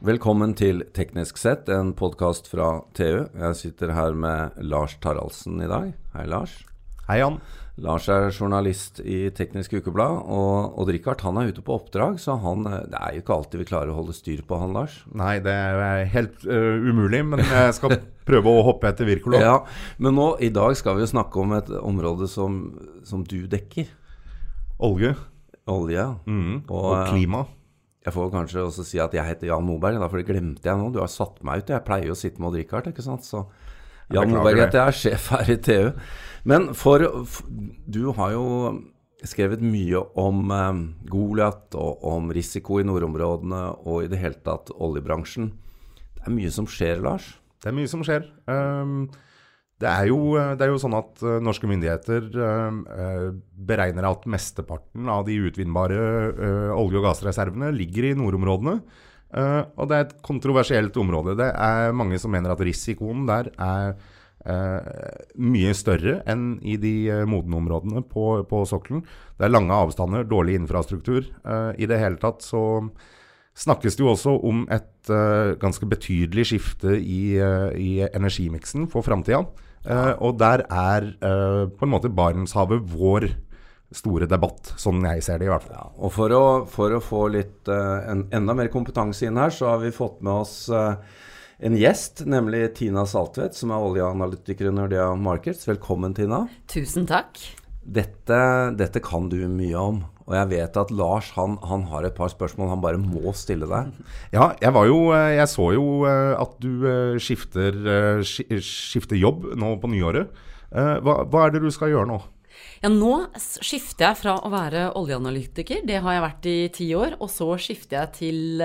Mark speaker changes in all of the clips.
Speaker 1: Velkommen til Teknisk sett, en podkast fra TU. Jeg sitter her med Lars Taraldsen i dag. Hei, Lars.
Speaker 2: Hei, Jan.
Speaker 1: Lars er journalist i Teknisk Ukeblad, og Odd Rikard han er ute på oppdrag, så han, det er jo ikke alltid vi klarer å holde styr på han, Lars.
Speaker 2: Nei, det er helt uh, umulig, men jeg skal prøve å hoppe etter Wirkola.
Speaker 1: Ja, men nå, i dag skal vi jo snakke om et område som, som du dekker.
Speaker 2: Olje.
Speaker 1: Olje.
Speaker 2: Mm, og, og klima.
Speaker 1: Jeg får kanskje også si at jeg heter Jan Moberg, da, for det glemte jeg nå. Du har satt meg ut. Jeg pleier jo å sitte med Odd Rikard, ikke sant. Så Jan Moberg heter jeg, sjef her i TU. Men for, Du har jo skrevet mye om eh, Goliat og om risiko i nordområdene og i det hele tatt oljebransjen. Det er mye som skjer, Lars?
Speaker 2: Det er mye som skjer. Um, det er, jo, eh, det er, jo, sånn at uh, norske myndigheter uh, beregner at mesteparten av de utvinnbare uh, olje- og gassreservene ligger i nordområdene. og det er et kontroversielt område. Det er mange som mener at risikoen der er mye større enn i de modne områdene på, på, sokkelen. Det er lange avstander, dårlig infrastruktur. I det hele tatt så snakkes det jo også om et ganske betydelig skifte i, i energimiksen for framtida. Uh, og der er uh, på en måte Barentshavet vår store debatt, sånn jeg ser det i hvert fall. Ja,
Speaker 1: og for å, for å få litt uh, en, enda mer kompetanse inn her, så har vi fått med oss en gjest, nemlig Tina Saltvedt, som er oljeanalytiker i Nordea Markets. Velkommen, Tina.
Speaker 3: Tusen takk.
Speaker 1: Dette, dette kan du mye om. Og jeg vet at Lars han, han, har et par spørsmål han bare må stille deg.
Speaker 2: Ja, jeg, jo, eh, jeg så jo eh, at du eh, skifter, skifter jobb nå på nyåret. Hva, hva, er det du skal gjøre nå?
Speaker 3: Ja, Nå skifter jeg fra å være oljeanalytiker, det har jeg vært i ti år, og så skifter jeg til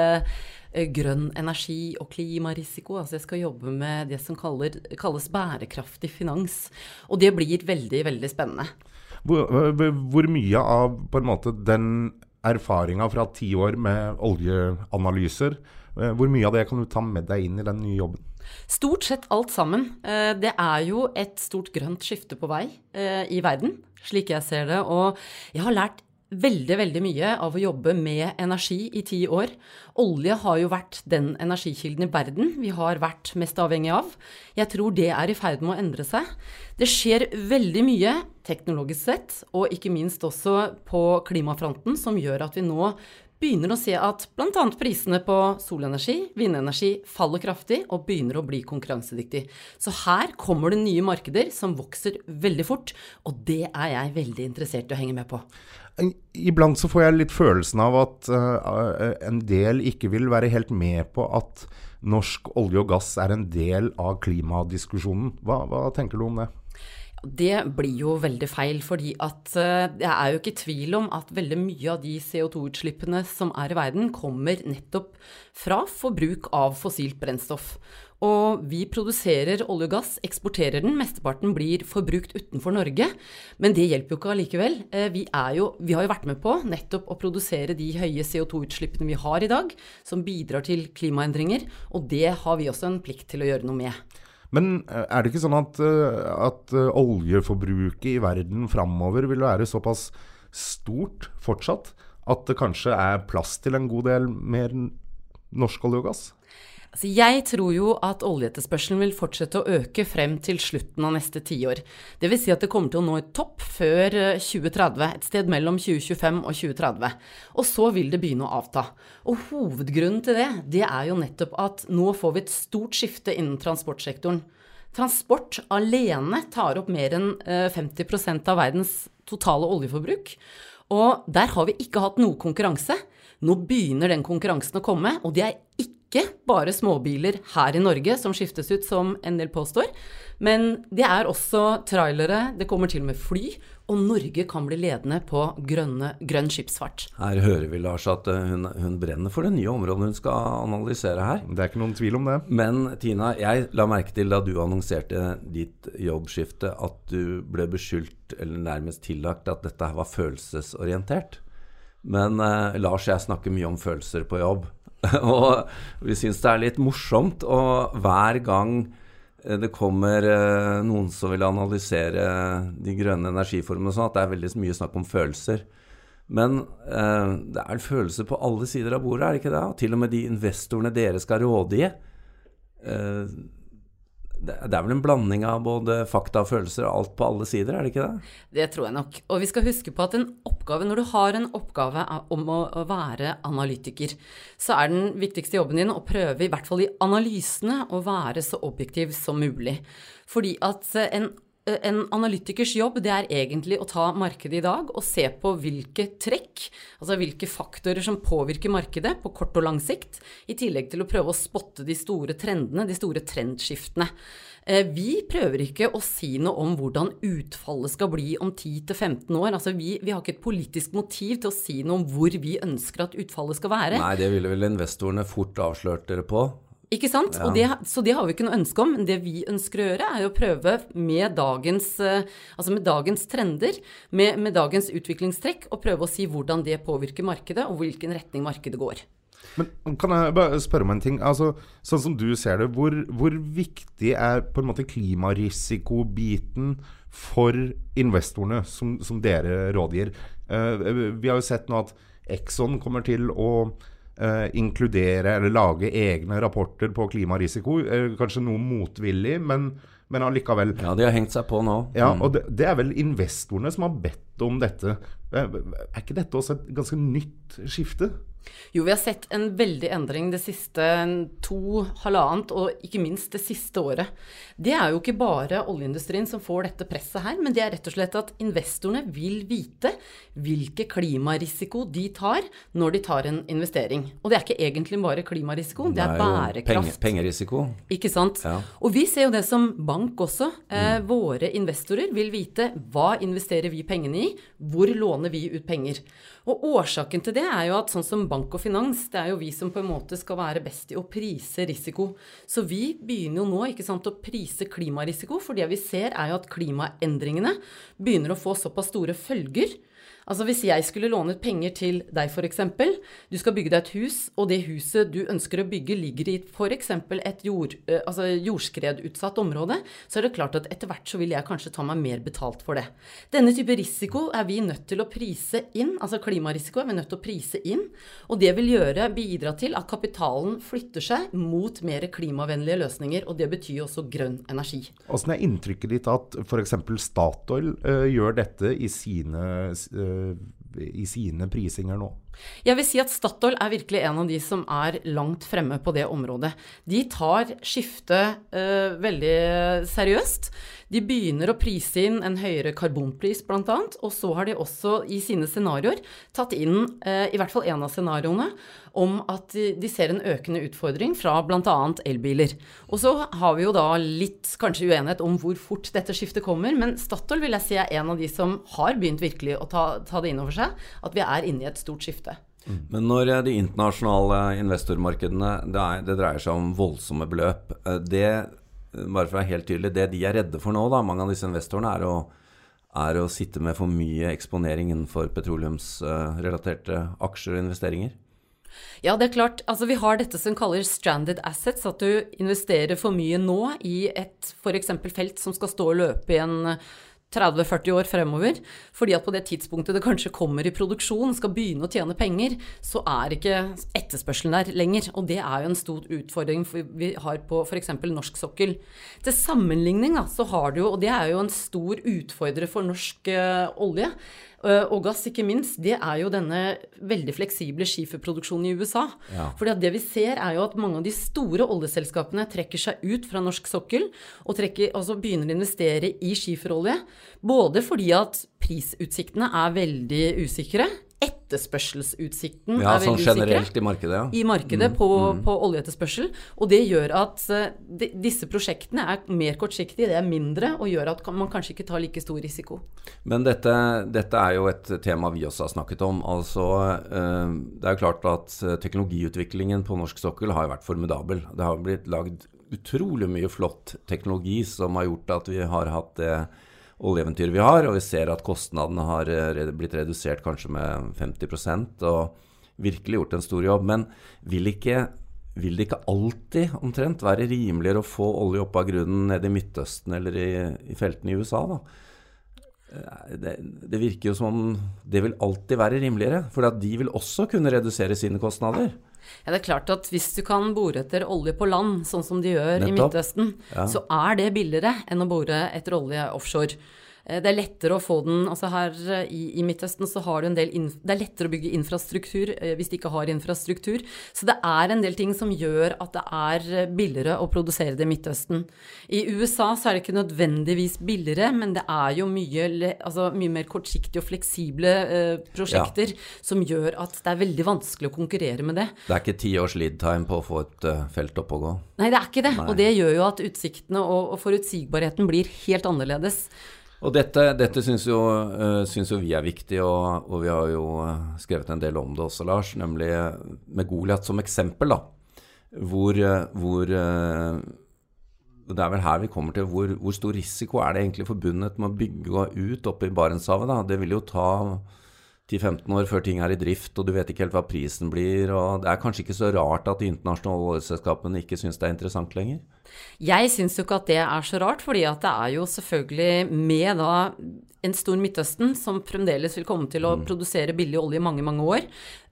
Speaker 3: grønn energi og klimarisiko. Altså jeg skal jobbe med det som kaller, kalles bærekraftig finans. Og det blir veldig, veldig spennende.
Speaker 2: Hvor, hvor mye av på en måte den erfaringa fra ti år med oljeanalyser, eh, hvor mye av det kan du ta med deg inn i den nye jobben?
Speaker 3: Stort sett alt sammen. Eh, det er jo et stort grønt skifte på vei eh, i verden, slik jeg ser det. Og jeg har lært veldig, veldig mye av å jobbe med energi i ti år. Olje har jo vært den energikilden i verden vi har vært mest avhengig av. Jeg tror det er i ferd med å endre seg. Det skjer veldig mye teknologisk sett, og ikke minst også på klimafronten, som gjør at vi nå begynner å se at bl.a. prisene på solenergi, vindenergi faller kraftig og begynner å bli konkurransedyktig. Så her kommer det nye markeder som vokser veldig fort, og det er jeg veldig interessert i å henge med på.
Speaker 2: Iblant så får jeg litt følelsen av at uh, en del ikke vil være helt med på at norsk olje og gass er en del av klimadiskusjonen. Hva, hva tenker du om det?
Speaker 3: Det blir jo veldig feil, fordi at jeg er jo ikke i tvil om at veldig mye av de CO2-utslippene som er i verden, kommer nettopp fra forbruk av fossilt brennstoff. Og vi produserer olje og gass, eksporterer den. Mesteparten blir forbrukt utenfor Norge. Men det hjelper jo ikke allikevel. Eh, vi, jo, vi har jo vært med på nettopp å produsere de høye CO2-utslippene vi har i dag, som bidrar til klimaendringer. Og det har vi også en plikt til å gjøre noe med.
Speaker 2: Men eh, er det ikke sånn at, eh, at oljeforbruket i verden framover vil være såpass stort fortsatt at det kanskje er plass til en god del mer norsk olje og gass?
Speaker 3: Altså, jeg tror jo at oljeetterspørselen vil fortsette å øke frem til slutten av neste tiår. Dvs. Si at det kommer til å nå et topp før 2030, eh, et sted mellom 2025 og 2030. Og så vil det begynne å avta. Og hovedgrunnen til det, det er jo nettopp at nå får vi et stort skifte innen transportsektoren. Transport alene tar opp mer enn 50 eh, av verdens totale oljeforbruk. Og der har vi ikke hatt noe konkurranse. Nå begynner den konkurransen å komme, og det er ikke ikke bare småbiler her i Norge som skiftes ut, som en del påstår. Men det er også trailere, det kommer til og med fly. Og Norge kan bli ledende på grønne, grønn skipsfart.
Speaker 1: Her hører vi, Lars, at eh, hun, hun, brenner for det nye området hun skal analysere her.
Speaker 2: Det er ikke noen tvil om det.
Speaker 1: Men Tina, jeg la merke til da du annonserte ditt jobbskifte, at du ble beskyldt, eller nærmest tillagt, at dette var følelsesorientert. Men eh, Lars og jeg snakker mye om følelser på jobb. og vi syns det er litt morsomt. Og hver gang eh, det kommer eh, noen som vil analysere de grønne energiformene, sånn, at det er veldig mye snakk om følelser. Men eh, det er en følelse på alle sider av bordet, er det ikke det? Og Til og med de investorene dere skal råde i. Eh, det, er vel en blanding av både fakta og følelser og alt på alle sider, er det ikke det?
Speaker 3: Det tror jeg nok. Og vi skal huske på at en oppgave, når du har en oppgave om å, være analytiker, så er den viktigste jobben din å prøve, i hvert fall i analysene, å være så objektiv som mulig. Fordi at en en analytikers jobb det er egentlig å ta markedet i dag og se på hvilke trekk, altså hvilke faktorer som påvirker markedet på kort og lang sikt, i tillegg til å prøve å spotte de store trendene, de store trendskiftene. Eh, vi prøver ikke å si noe om hvordan utfallet skal bli om 10-15 år. Altså vi, vi, har ikke et politisk motiv til å si noe om hvor vi ønsker at utfallet skal være.
Speaker 1: Nei, det ville vel investorene fort avslørt dere på.
Speaker 3: Ikke sant? Ja. Det, så det har vi ikke noe ønske om. Det vi ønsker å gjøre, er å prøve med dagens, eh, altså med dagens trender, med, med, dagens utviklingstrekk, å prøve å si hvordan det påvirker markedet, og hvilken retning markedet går.
Speaker 2: Men Kan jeg bare spørre om en ting? Altså, sånn som du ser det, hvor, hvor viktig er på en måte klimarisikobiten for investorene som, som dere rådgir? Uh, vi har jo sett nå at Exxon kommer til å Uh, inkludere eller lage egne rapporter på klimarisiko. Uh, kanskje noe motvillig, men, men allikevel.
Speaker 1: Ja, de har hengt seg på nå.
Speaker 2: Ja, og det, det, er vel investorene som har bedt om dette. Uh, er ikke dette også et ganske nytt skifte?
Speaker 3: Jo, vi har sett en veldig endring det siste to, halvannet og ikke minst det siste året. Det er jo ikke bare oljeindustrien som får dette presset her, men det er rett og slett at investorene vil vite hvilke klimarisiko de tar når de tar en investering. Og det er ikke egentlig bare klimarisiko, det er, det er bærekraft.
Speaker 1: Penge, pengerisiko.
Speaker 3: Ikke sant. Ja. Og vi ser jo det som bank også. Eh, mm. Våre investorer vil vite hva investerer vi pengene i, hvor låner vi ut penger. Og årsaken til det er jo at sånn som bank og finans, det er jo vi som på en måte skal være best i å prise risiko. Så vi begynner jo nå ikke sant, å prise klimarisiko, for det vi ser er jo at klimaendringene begynner å få såpass store følger Altså hvis jeg skulle lånet penger til deg f.eks., du skal bygge deg et hus, og det huset du ønsker å bygge ligger i f.eks. et jord, eh, altså jordskredutsatt område, så er det klart at etter hvert så vil jeg kanskje ta meg mer betalt for det. Denne type risiko er vi nødt til å prise inn, altså klimarisiko er vi nødt til å prise inn, og det vil gjøre, bidra til at kapitalen flytter seg mot mer klimavennlige løsninger, og det betyr også grønn energi.
Speaker 2: Åssen er inntrykket ditt at f.eks. Statoil uh, gjør dette i sine uh, i sine prisinger nå?
Speaker 3: Jeg vil si at Statoil er virkelig en av de som er langt fremme på det området. De tar skiftet uh, veldig seriøst. De begynner å prise inn en høyere karbonpris, bl.a. Og så har de også i sine scenarioer tatt inn, uh, i hvert fall én av scenarioene, om at de ser en økende utfordring fra bl.a. elbiler. Og så har vi jo da litt kanskje uenighet om hvor fort dette skiftet kommer, men Statoil vil jeg si er en av de som har begynt virkelig å ta, ta det inn over seg, at vi er inne i et stort skifte.
Speaker 1: Mm. Men når de internasjonale investormarkedene det, er, det dreier seg om voldsomme beløp, eh, det, bare for å være helt tydelig, det de er redde for nå, da, mange av disse investorene, er å, er å sitte med for mye eksponering innenfor petroleumsrelaterte aksjer og investeringer?
Speaker 3: Ja, det er klart. Altså, vi har dette som kalles stranded assets. At du investerer for mye nå i et f.eks. felt som skal stå og løpe i en 30-40 år fremover. Fordi at på det tidspunktet det kanskje kommer i produksjon, skal begynne å tjene penger, så er ikke etterspørselen der lenger. Og det er jo en stor utfordring vi har på f.eks. norsk sokkel. Til sammenligning da, så har du jo, og det er jo en stor utfordrer for norsk uh, olje, Eh, og gass, ikke minst, det er jo denne veldig fleksible skiferproduksjonen i USA. Ja. Fordi det vi ser, er jo at mange av de store oljeselskapene trekker seg ut fra norsk sokkel og trekker, altså begynner å investere i skiferolje. Både fordi at prisutsiktene er veldig usikre, etterspørselsutsikten
Speaker 1: ja,
Speaker 3: er veldig
Speaker 1: sånn generelt i markedet, ja.
Speaker 3: I markedet mm, på, mm. på, oljeetterspørsel. Og det gjør at uh, de, disse prosjektene er mer kortsiktige, det er mindre, og gjør at man kanskje ikke tar like stor risiko.
Speaker 1: Men dette, dette er jo et tema vi også har snakket om. Altså, uh, det er jo klart at eh, teknologiutviklingen på norsk sokkel har vært formidabel. Det har blitt lagd utrolig mye flott teknologi som har gjort at vi har hatt det oljeeventyret vi har, og vi ser at kostnadene har eh, blitt redusert kanskje med 50% og virkelig gjort en stor jobb. Men vil, ikke, vil det ikke alltid omtrent være rimeligere å få olje opp av grunnen nede i Midtøsten eller i, i feltene i USA, da? det, det, virker jo som om det vil alltid være rimeligere, for de vil også kunne redusere sine kostnader.
Speaker 3: Ja, det er klart at Hvis du kan bore etter olje på land, sånn som de gjør Nettopp. i Midtøsten, ja. så er det billigere enn å bore etter olje offshore. Eh, det er lettere å få den altså Her eh, i, i Midtøsten så har du en del Det er lettere å bygge infrastruktur eh, hvis de ikke har infrastruktur. Så det er en del ting som gjør at det er billigere å produsere det i Midtøsten. I USA så er det ikke nødvendigvis billigere, men det er jo mye, altså mye mer kortsiktige og fleksible eh, prosjekter ja. som gjør at det er veldig vanskelig å konkurrere med det.
Speaker 1: Det er ikke ti års lead time på å få et uh, felt opp og gå?
Speaker 3: Nei, det er ikke det. Nei. Og det gjør jo at utsiktene og, og forutsigbarheten blir helt annerledes.
Speaker 1: Og dette, dette syns jo, uh, syns jo, vi er viktig, og, og, vi har jo uh, skrevet en del om det også, Lars. Nemlig med Goliat som eksempel, da. Hvor, hvor Det er vel her vi kommer til hvor, hvor, stor risiko er det egentlig forbundet med å bygge ut oppe i Barentshavet. da. Det vil jo ta 10-15 år før ting er i drift, og du vet ikke helt hva prisen blir. og Det er kanskje ikke så rart at de internasjonale oljeselskapene ikke syns det er interessant lenger?
Speaker 3: Jeg syns jo ikke at det er så rart, fordi at det er jo selvfølgelig med da en stor Midtøsten som fremdeles vil komme til å mm. produsere billig olje i mange, mange år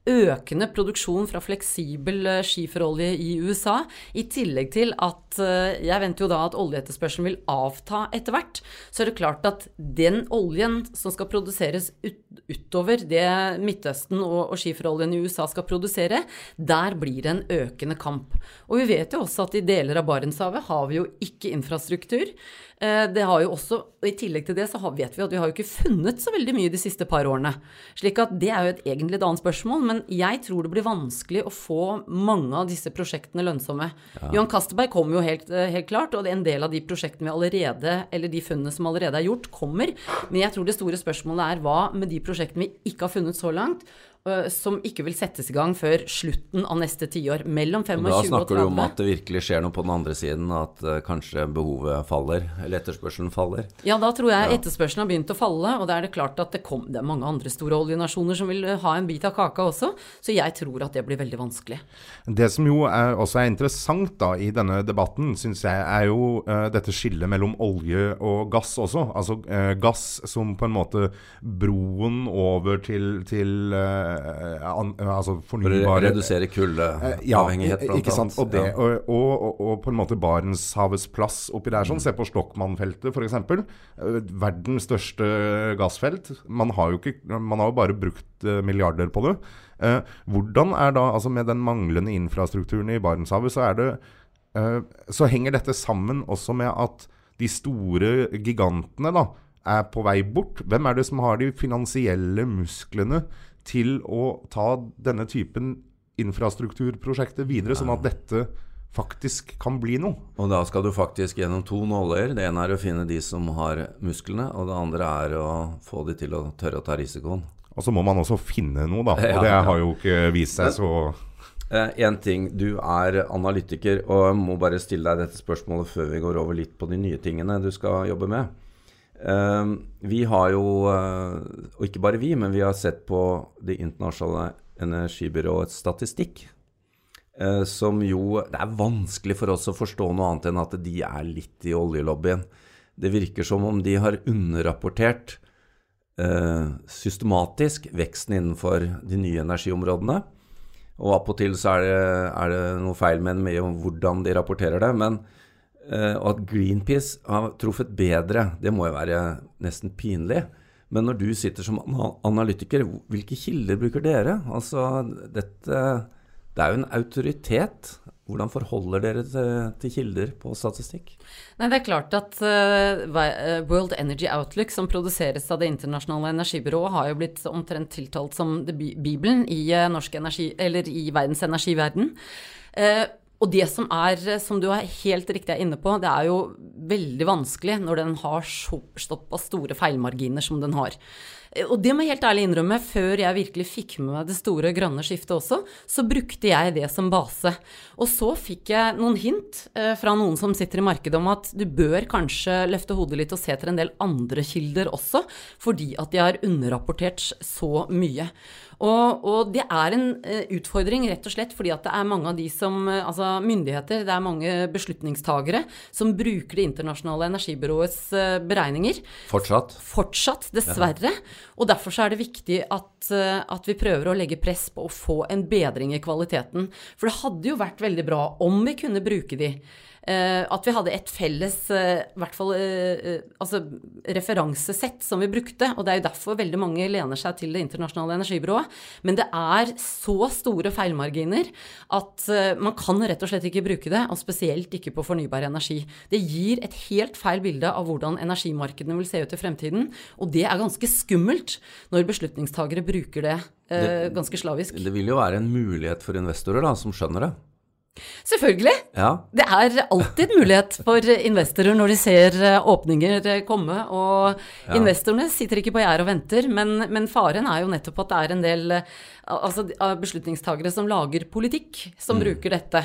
Speaker 3: økende produksjon fra fleksibel eh, skiferolje i USA, i tillegg til at eh, jeg venter jo da at oljeetterspørselen vil avta etter hvert, så er det klart at den oljen som skal produseres ut, utover det Midtøsten og, og skiferoljen i USA skal produsere, der blir det en økende kamp. Og vi vet jo også at i deler av Barentshavet har vi jo ikke infrastruktur. Eh, det har jo også, I tillegg til det så vet vi at vi har jo ikke funnet så veldig mye de siste par årene. slik at det er jo et egentlig et annet spørsmål, men jeg tror det blir vanskelig å få mange av disse prosjektene lønnsomme. Ja. Johan Castberg kommer jo helt, eh, helt, klart, og en del av de prosjektene vi allerede, eller de funnene som allerede er gjort, kommer. Men jeg tror det store spørsmålet er hva med de prosjektene vi ikke har funnet så langt? Eh, som ikke vil settes i gang før slutten av neste tiår. Mellom 25 og 30.
Speaker 1: Da snakker du om at det virkelig skjer noe på den andre siden, at uh, kanskje behovet faller, eller etterspørselen faller?
Speaker 3: Ja, da tror jeg ja. etterspørselen har begynt å falle, og da er det klart at det, kom, det er mange andre store oljenasjoner som vil ha en bit av kaka også, så jeg tror at det blir veldig vanskelig.
Speaker 2: Det som jo er, også er interessant da i denne debatten, syns jeg, er jo uh, dette skillet mellom olje og gass også. Altså uh, gass som på en måte broen over til, til
Speaker 1: Eh, an, altså fornybare redusere kuldeavhengighet,
Speaker 2: eh, ja, ikke sant. Og, det, og, og, og, på en måte Barentshavets plass oppi der. sånn, mm. Se på Stokmann-feltet, f.eks. Eh, verdens største gassfelt. Man har jo, ikke, man har jo bare brukt milliarder på det. hvordan er da, altså Med den manglende infrastrukturen i Barentshavet, så er det så henger dette sammen også med at de store gigantene da, er på vei bort. Hvem er det som har de finansielle musklene til å ta denne typen infrastrukturprosjekter videre, sånn at dette faktisk kan bli noe.
Speaker 1: Og da skal du faktisk gjennom to nåler. Det ene er å finne de som har musklene, og det andre er å få de til å tørre å ta risikoen.
Speaker 2: Og så må man også finne noe, da. Og det har jo ikke vist seg så
Speaker 1: Én eh, ting. Du er analytiker, og jeg må bare stille deg dette spørsmålet før vi går over litt på de nye tingene du skal jobbe med. Ehm, vi har jo, eh, og ikke bare vi, men vi har sett på Det internasjonale energibyråets statistikk. Eh, som jo Det er vanskelig for oss å forstå noe annet enn at de er litt i oljelobbyen. Det virker som om de har underrapportert eh, systematisk veksten innenfor de nye energiområdene. Og opp til så er det, er det noe feil med, med hvordan de rapporterer det. men og at Greenpeace har truffet bedre, det må jo være nesten pinlig. Men når du sitter som analytiker, hvilke kilder bruker dere? Altså, dette Det er jo en autoritet. Hvordan forholder dere til, til kilder på statistikk?
Speaker 3: Nei, det er klart at uh, World Energy Outlook, som produseres av Det internasjonale energibyrået, har jo blitt omtrent tiltalt som Bibelen i, uh, energi, i verdens energiverden. Uh, og det som er, som du er helt riktig er inne på, det er jo veldig vanskelig når den har så, såpass store feilmarginer som den har. Og det må jeg helt ærlig innrømme, før jeg virkelig fikk med meg det store grønne skiftet også, så brukte jeg det som base. Og så fikk jeg noen hint eh, fra noen som sitter i markedet om at du bør kanskje løfte hodet litt og se etter en del andre kilder også, fordi at de har underrapportert så mye. Og, og, det er en uh, utfordring rett og slett fordi at det er mange av de som uh, Altså myndigheter, det er mange beslutningstagere som bruker Det internasjonale energibyråets uh, beregninger.
Speaker 1: Fortsatt?
Speaker 3: Fortsatt, dessverre. Ja. Og derfor så er det viktig at, at, vi prøver å legge press på å få en bedring i kvaliteten. For det hadde jo vært veldig bra om vi kunne bruke de. Uh, at vi hadde et felles uh, hvert fall, uh, altså, referansesett som vi brukte. Og det er jo derfor veldig mange lener seg til Det internasjonale energibyrået. Men det er så store feilmarginer at man kan rett og slett ikke bruke det. Og spesielt ikke på fornybar energi. Det gir et helt feil bilde av hvordan energimarkedene vil se ut i fremtiden. Og det er ganske skummelt når beslutningstagere bruker det, det ganske slavisk.
Speaker 1: Det vil jo være en mulighet for investorer da, som skjønner det.
Speaker 3: Selvfølgelig.
Speaker 1: Ja.
Speaker 3: Det er alltid mulighet for investorer når de ser eh, åpninger eh, komme. Og ja. investorene sitter ikke på gjerdet og venter, men, men, faren er jo nettopp at det er en del eh, altså, beslutningstagere som lager politikk, som mm. bruker dette.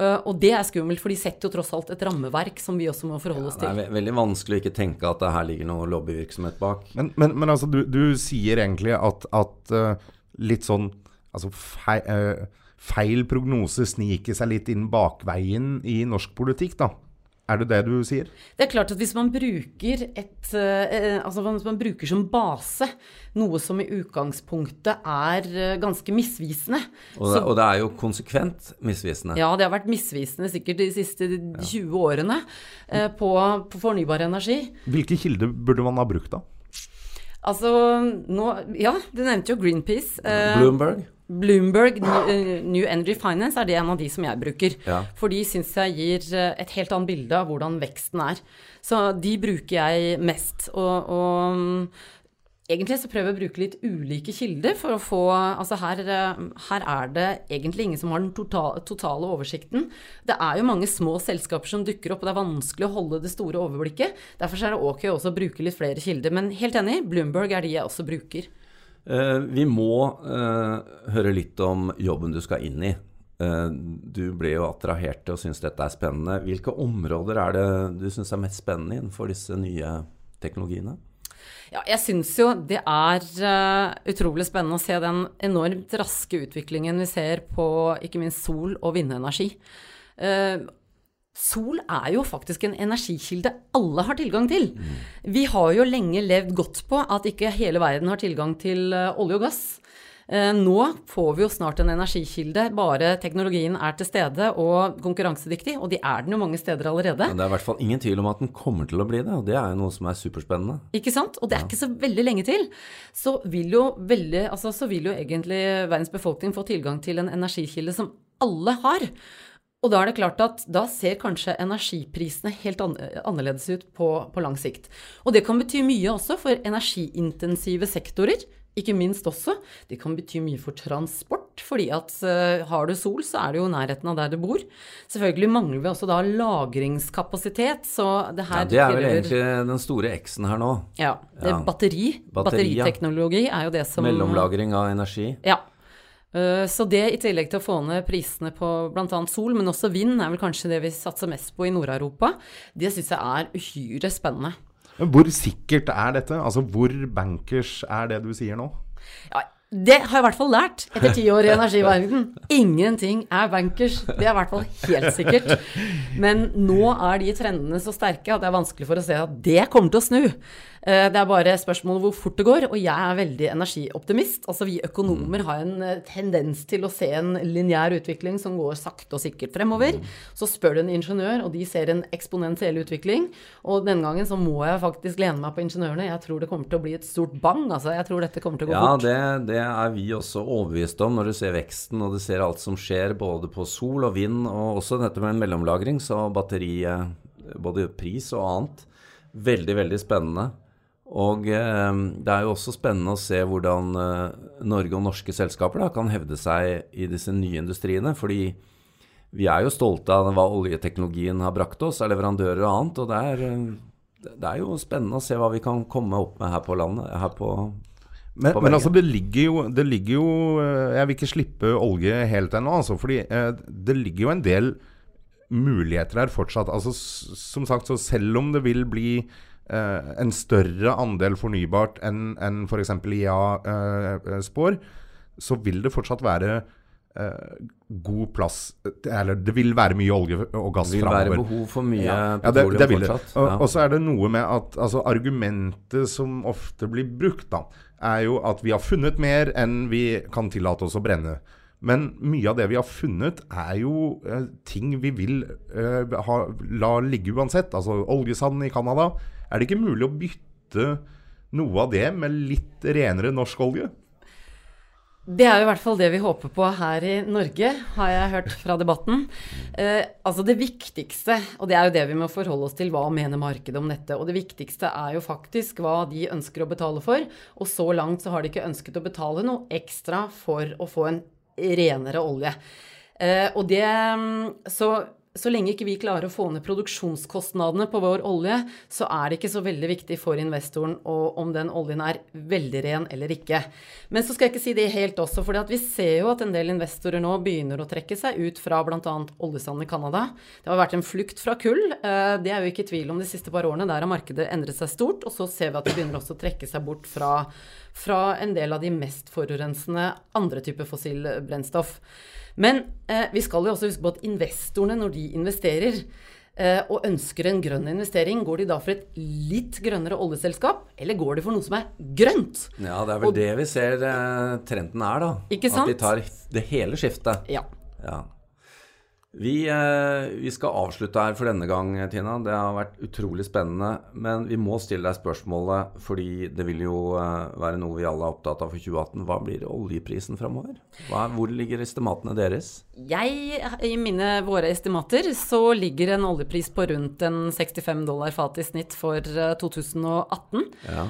Speaker 3: Og det er skummelt, for de setter jo tross alt et rammeverk som vi også må forholde oss til.
Speaker 1: Ja, det er veldig vanskelig å ikke tenke at det her ligger noe lobbyvirksomhet bak.
Speaker 2: Men, men, men altså, du, du, sier egentlig at, at litt sånn altså, fei, uh, feil prognose sniker seg litt inn bakveien i norsk politikk, da. Er det det du sier?
Speaker 3: Det er klart at hvis man bruker et eh, Altså hvis man bruker som base noe som i utgangspunktet er eh, ganske misvisende
Speaker 1: og det, så, og det, er jo konsekvent misvisende?
Speaker 3: Ja, det har vært misvisende sikkert de siste ja. 20 årene eh, på, på, fornybar energi.
Speaker 2: Hvilke kilder burde man ha brukt da?
Speaker 3: Altså nå Ja, du nevnte jo Greenpeace.
Speaker 1: Eh, Bloomberg?
Speaker 3: Bloomberg eh, New Energy Finance er det en av de som jeg bruker.
Speaker 1: Ja.
Speaker 3: For de syns jeg gir eh, et helt annet bilde av hvordan veksten er. Så de bruker jeg mest. Og, og mm, egentlig så prøver jeg å bruke litt ulike kilder for å få Altså her, eh, her er det egentlig ingen som har den totale, totale oversikten. Det er jo mange små selskaper som dukker opp, og det er vanskelig å holde det store overblikket. Derfor er det ok også å bruke litt flere kilder. Men helt enig, Bloomberg er de jeg også bruker.
Speaker 1: Eh, vi må eh, høre litt om jobben du skal inn i. Eh, du ble jo attrahert til og syns dette er spennende. Hvilke områder er det du syns er mest spennende innenfor disse nye teknologiene?
Speaker 3: Ja, jeg syns jo det er uh, utrolig spennende å se den enormt raske utviklingen vi ser på ikke minst sol- og vindenergi. Sol er jo faktisk en energikilde alle har tilgang til. Vi har jo lenge levd godt på at ikke hele verden har tilgang til uh, olje og gass. Uh, nå får vi jo snart en energikilde, bare teknologien er til stede og konkurransedyktig, og de er den jo mange steder allerede.
Speaker 1: Men det er i hvert fall ingen tvil om at den kommer til å bli det, og det er jo noe som er superspennende.
Speaker 3: Ikke sant? Og det er ikke så veldig lenge til. Så vil, jo veldig, altså, så vil jo egentlig verdens befolkning få tilgang til en energikilde som alle har. Og da er det klart at da ser kanskje energiprisene helt annerledes ut på, på, lang sikt. Og det kan bety mye også for energiintensive sektorer. Ikke minst også. Det kan bety mye for transport, fordi at uh, har du sol, så er det jo i nærheten av der du bor. Selvfølgelig mangler vi også da lagringskapasitet, så det her
Speaker 1: Ja, det er vel egentlig den store X-en her nå.
Speaker 3: Ja. ja. Batteri. Batteri Batteriteknologi er jo det som
Speaker 1: Mellomlagring av energi.
Speaker 3: Ja. Eh, så det, i tillegg til å få ned prisene på bl.a. sol, men også vind, er vel kanskje det vi satser mest på i Nord-Europa, det syns jeg er uhyre spennende.
Speaker 2: Hvor sikkert er dette? Altså hvor bankers er det du sier nå?
Speaker 3: Ja, det har jeg i hvert fall lært etter ti år i energiverdenen. Ingenting er bankers. Det er i hvert fall helt sikkert. Men nå er de trendene så sterke at det er vanskelig for å se at det kommer til å snu. Eh, det er bare spørsmål hvor fort det går, og jeg er veldig energioptimist. Altså Vi økonomer har en eh, tendens til å se en lineær utvikling som går sakte og sikkert fremover. Så spør du en ingeniør, og de ser en eksponentiell utvikling. Og denne gangen så må jeg faktisk lene meg på ingeniørene. Jeg tror det kommer til å bli et stort bang. Altså Jeg tror dette kommer til å gå
Speaker 1: ja,
Speaker 3: fort.
Speaker 1: Det, det er vi også overbevist om når du ser veksten og du ser alt som skjer både på sol og vind, og også dette med mellomlagring, så batteri, både pris og annet. Veldig, veldig spennende. Og eh, det er jo også spennende å se hvordan eh, Norge og norske selskaper da, kan hevde seg i disse nye industriene. Fordi vi er jo stolte av hva oljeteknologien har brakt oss av leverandører og annet. Og det er, eh, det er, jo spennende å se hva vi kan komme opp med her på landet. Her på
Speaker 2: Men, men altså, det ligger, jo, det ligger jo eh, Jeg vil ikke slippe olje helt ennå, altså. Fordi eh, det ligger jo en del muligheter her fortsatt. Altså, som sagt, så selv om det vil bli eh, en større andel fornybart enn en f.eks. IA eh, eh, spår, så vil det fortsatt være eh, god plass Eller det vil være mye olje og gass framover.
Speaker 1: Det vil være behov for mye ja.
Speaker 2: petroleum ja, det, det fortsatt. Og, ja. og, så er det noe med at altså, argumentet som ofte blir brukt, da, er jo at vi har funnet mer enn vi kan tillate oss å brenne. Men mye av det vi har funnet, er jo eh, ting vi vil eh, ha, la ligge uansett. Altså oljesand i Canada. Er det ikke mulig å bytte noe av det med litt renere norsk olje?
Speaker 3: Det er jo i hvert fall det vi håper på her i Norge, har jeg hørt fra debatten. Eh, altså Det viktigste, og det er jo det vi må forholde oss til, hva mener markedet om dette? Og det viktigste er jo faktisk hva de ønsker å betale for. Og så langt så har de ikke ønsket å betale noe ekstra for å få en renere olje. Eh, og det mm, Så så lenge ikke vi klarer å få ned produksjonskostnadene på vår olje, så er det ikke så veldig viktig for investoren om den oljen er veldig ren eller ikke. Men så skal jeg ikke si det helt også, for vi ser jo at en del investorer nå begynner å trekke seg ut fra bl.a. oljesand i Canada. Det har vært en flukt fra kull. Eh, det er jo ikke tvil om de siste par årene. Der har markedet endret seg stort. Og så ser vi at de begynner også å trekke seg bort fra, fra en del av de mest forurensende andre typer fossilbrennstoff. Men eh, vi skal jo også huske på at investorene, når de investerer eh, og ønsker en grønn investering, går de da for et litt grønnere oljeselskap, eller går de for noe som er grønt?
Speaker 1: Ja, det er vel og, det vi ser eh, trenden er, da.
Speaker 3: Ikke sant?
Speaker 1: At de tar det hele skiftet.
Speaker 3: Ja.
Speaker 1: ja. Vi, eh, vi, skal avslutte her for denne gang, Tina. Det har vært utrolig spennende. Men vi må stille deg spørsmålet, fordi det vil jo eh, være noe vi alle er opptatt av for 2018. Hva blir oljeprisen framover? Hvor ligger estimatene deres?
Speaker 3: Jeg, I mine, våre estimater så ligger en oljepris på rundt en 65 dollar fat i snitt for 2018. Eh, ja.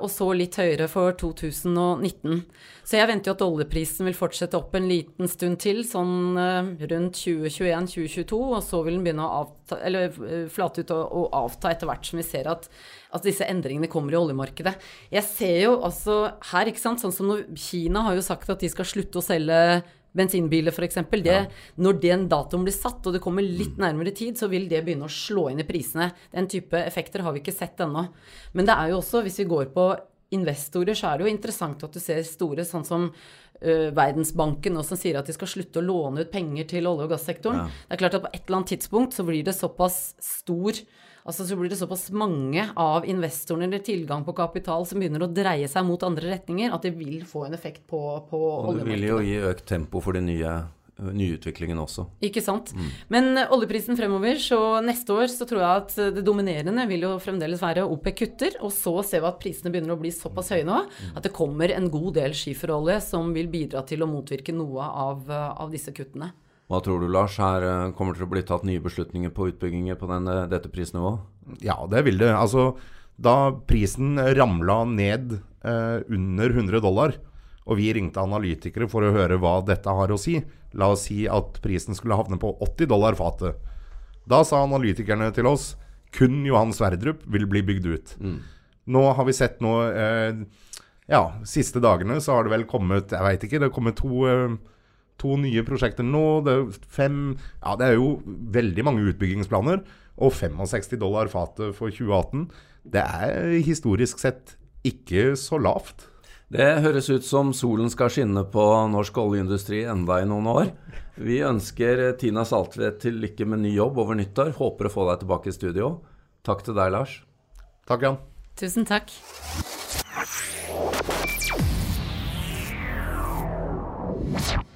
Speaker 3: Og så litt høyere for 2019. Så jeg venter jo at oljeprisen vil fortsette opp en liten stund til, sånn rundt 20 2021-2022, og så vil den begynne å avta, eller, eh, flate ut og, og, avta etter hvert som vi ser at, at, disse endringene kommer i oljemarkedet. Jeg ser jo altså her, ikke sant, sånn som når Kina har jo sagt at de skal slutte å selge bensinbiler f.eks. Ja. Når den datoen blir satt, og det kommer litt mm. nærmere tid, så vil det begynne å slå inn i prisene. Den type effekter har vi ikke sett ennå. Men det er jo også, hvis vi går på investorer, så er det jo interessant at du ser store, sånn som uh, nå som sier at de skal slutte å låne ut penger til olje- og gassektoren. Ja. Det er klart at på et eller annet tidspunkt så blir det såpass stor Altså så blir det såpass mange av investorene eller tilgang på kapital som begynner å dreie seg mot andre retninger, at det vil få en effekt på, på oljemarkedet.
Speaker 1: Og det vil jo gi økt tempo for de nye nyutviklingen også.
Speaker 3: Ikke sant. Mm. Men eh, oljeprisen fremover, så neste år så tror jeg at eh, det dominerende vil jo fremdeles være OPEC kutter. Og så ser vi at prisene begynner å bli såpass høye nå mm. at det kommer en god del skiferolje som vil bidra til å motvirke noe av, eh, av disse kuttene.
Speaker 1: Hva tror du, Lars? Her kommer det til å bli tatt nye beslutninger på utbygginger på denne, dette prisnivået?
Speaker 2: Ja, det vil det. Altså, da prisen ramla ned eh, under 100 dollar, og vi ringte analytikere for å høre hva dette har å si. La oss si at prisen skulle havne på 80 dollar fatet. Da sa analytikerne til oss kun Johan Sverdrup vil bli bygd ut. Mm. Nå har vi sett noe eh, Ja, siste dagene så har det vel kommet Jeg veit ikke, det har kommet to, eh, to nye prosjekter nå. Det er, fem, ja, det er jo veldig mange utbyggingsplaner. Og 65 dollar fatet for 2018, det er historisk sett ikke så lavt.
Speaker 1: Det høres ut som solen skal skinne på norsk oljeindustri enda i noen år. Vi ønsker Tina Saltvedt til lykke med ny jobb over nyttår. Håper å få deg tilbake i studio. Takk til deg, Lars.
Speaker 2: Takk, Jan.
Speaker 3: Tusen takk. you